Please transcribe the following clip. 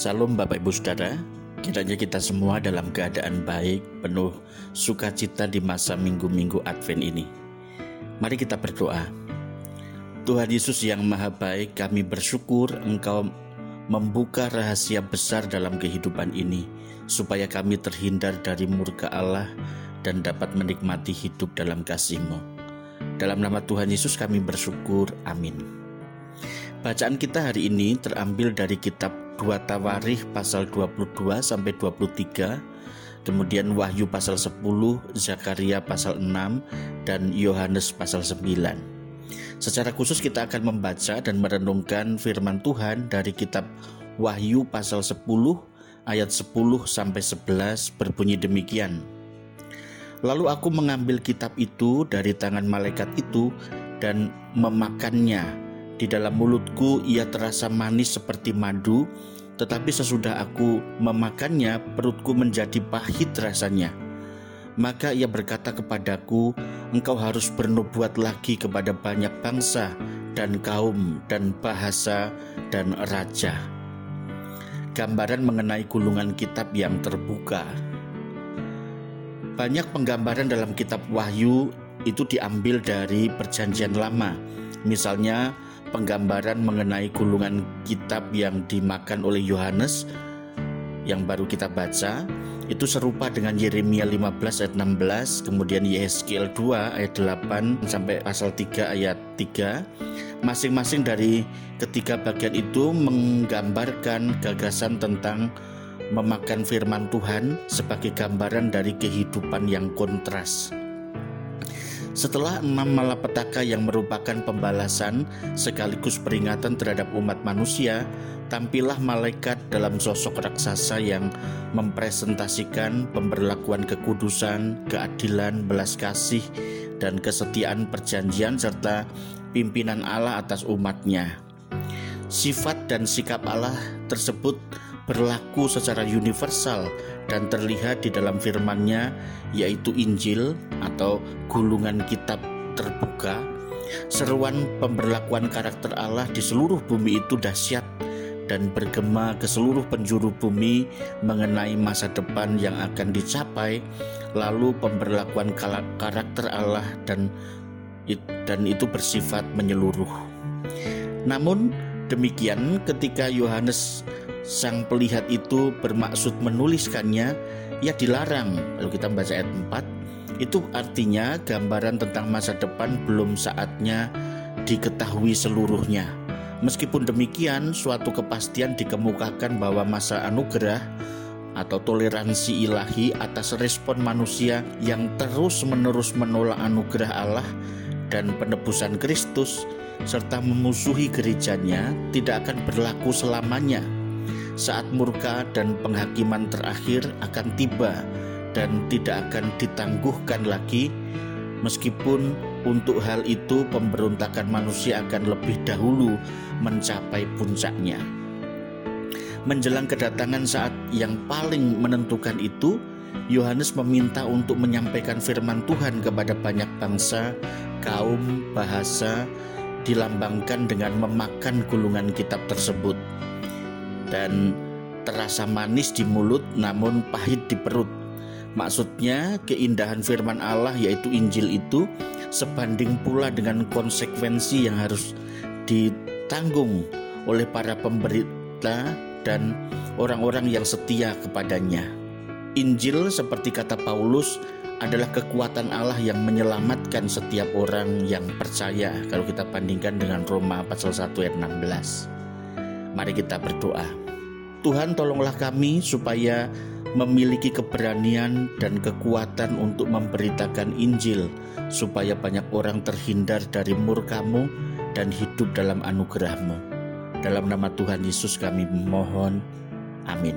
Salam Bapak Ibu Saudara, kiranya kita semua dalam keadaan baik, penuh sukacita di masa minggu-minggu Advent ini. Mari kita berdoa. Tuhan Yesus yang maha baik, kami bersyukur Engkau membuka rahasia besar dalam kehidupan ini, supaya kami terhindar dari murka Allah dan dapat menikmati hidup dalam kasih-Mu. Dalam nama Tuhan Yesus kami bersyukur, amin. Bacaan kita hari ini terambil dari kitab 2 Tawarikh pasal 22 sampai 23, kemudian Wahyu pasal 10, Zakaria pasal 6, dan Yohanes pasal 9. Secara khusus kita akan membaca dan merenungkan firman Tuhan dari kitab Wahyu pasal 10 ayat 10 sampai 11 berbunyi demikian. Lalu aku mengambil kitab itu dari tangan malaikat itu dan memakannya di dalam mulutku ia terasa manis seperti madu, tetapi sesudah aku memakannya, perutku menjadi pahit rasanya. Maka ia berkata kepadaku, "Engkau harus bernubuat lagi kepada banyak bangsa dan kaum dan bahasa dan raja." Gambaran mengenai gulungan kitab yang terbuka. Banyak penggambaran dalam kitab Wahyu itu diambil dari Perjanjian Lama. Misalnya, penggambaran mengenai gulungan kitab yang dimakan oleh Yohanes yang baru kita baca itu serupa dengan Yeremia 15 ayat 16 kemudian Yeskel 2 ayat 8 sampai pasal 3 ayat 3 masing-masing dari ketiga bagian itu menggambarkan gagasan tentang memakan firman Tuhan sebagai gambaran dari kehidupan yang kontras setelah enam malapetaka yang merupakan pembalasan sekaligus peringatan terhadap umat manusia, tampillah malaikat dalam sosok raksasa yang mempresentasikan pemberlakuan kekudusan, keadilan, belas kasih, dan kesetiaan perjanjian serta pimpinan Allah atas umatnya. Sifat dan sikap Allah tersebut berlaku secara universal dan terlihat di dalam firman-Nya yaitu Injil atau gulungan kitab terbuka. Seruan pemberlakuan karakter Allah di seluruh bumi itu dahsyat dan bergema ke seluruh penjuru bumi mengenai masa depan yang akan dicapai, lalu pemberlakuan karakter Allah dan dan itu bersifat menyeluruh. Namun demikian ketika Yohanes sang pelihat itu bermaksud menuliskannya, ia dilarang. Lalu kita membaca ayat 4, itu artinya gambaran tentang masa depan belum saatnya diketahui seluruhnya. Meskipun demikian, suatu kepastian dikemukakan bahwa masa anugerah atau toleransi ilahi atas respon manusia yang terus-menerus menolak anugerah Allah dan penebusan Kristus serta memusuhi gerejanya tidak akan berlaku selamanya saat murka dan penghakiman terakhir akan tiba dan tidak akan ditangguhkan lagi meskipun untuk hal itu pemberontakan manusia akan lebih dahulu mencapai puncaknya. Menjelang kedatangan saat yang paling menentukan itu, Yohanes meminta untuk menyampaikan firman Tuhan kepada banyak bangsa, kaum, bahasa, dilambangkan dengan memakan gulungan kitab tersebut dan terasa manis di mulut namun pahit di perut. Maksudnya keindahan firman Allah yaitu Injil itu sebanding pula dengan konsekuensi yang harus ditanggung oleh para pemberita dan orang-orang yang setia kepadanya. Injil seperti kata Paulus adalah kekuatan Allah yang menyelamatkan setiap orang yang percaya kalau kita bandingkan dengan Roma pasal 1 ayat 16. Mari kita berdoa. Tuhan tolonglah kami supaya memiliki keberanian dan kekuatan untuk memberitakan Injil supaya banyak orang terhindar dari murkamu dan hidup dalam anugerahmu. Dalam nama Tuhan Yesus kami memohon. Amin.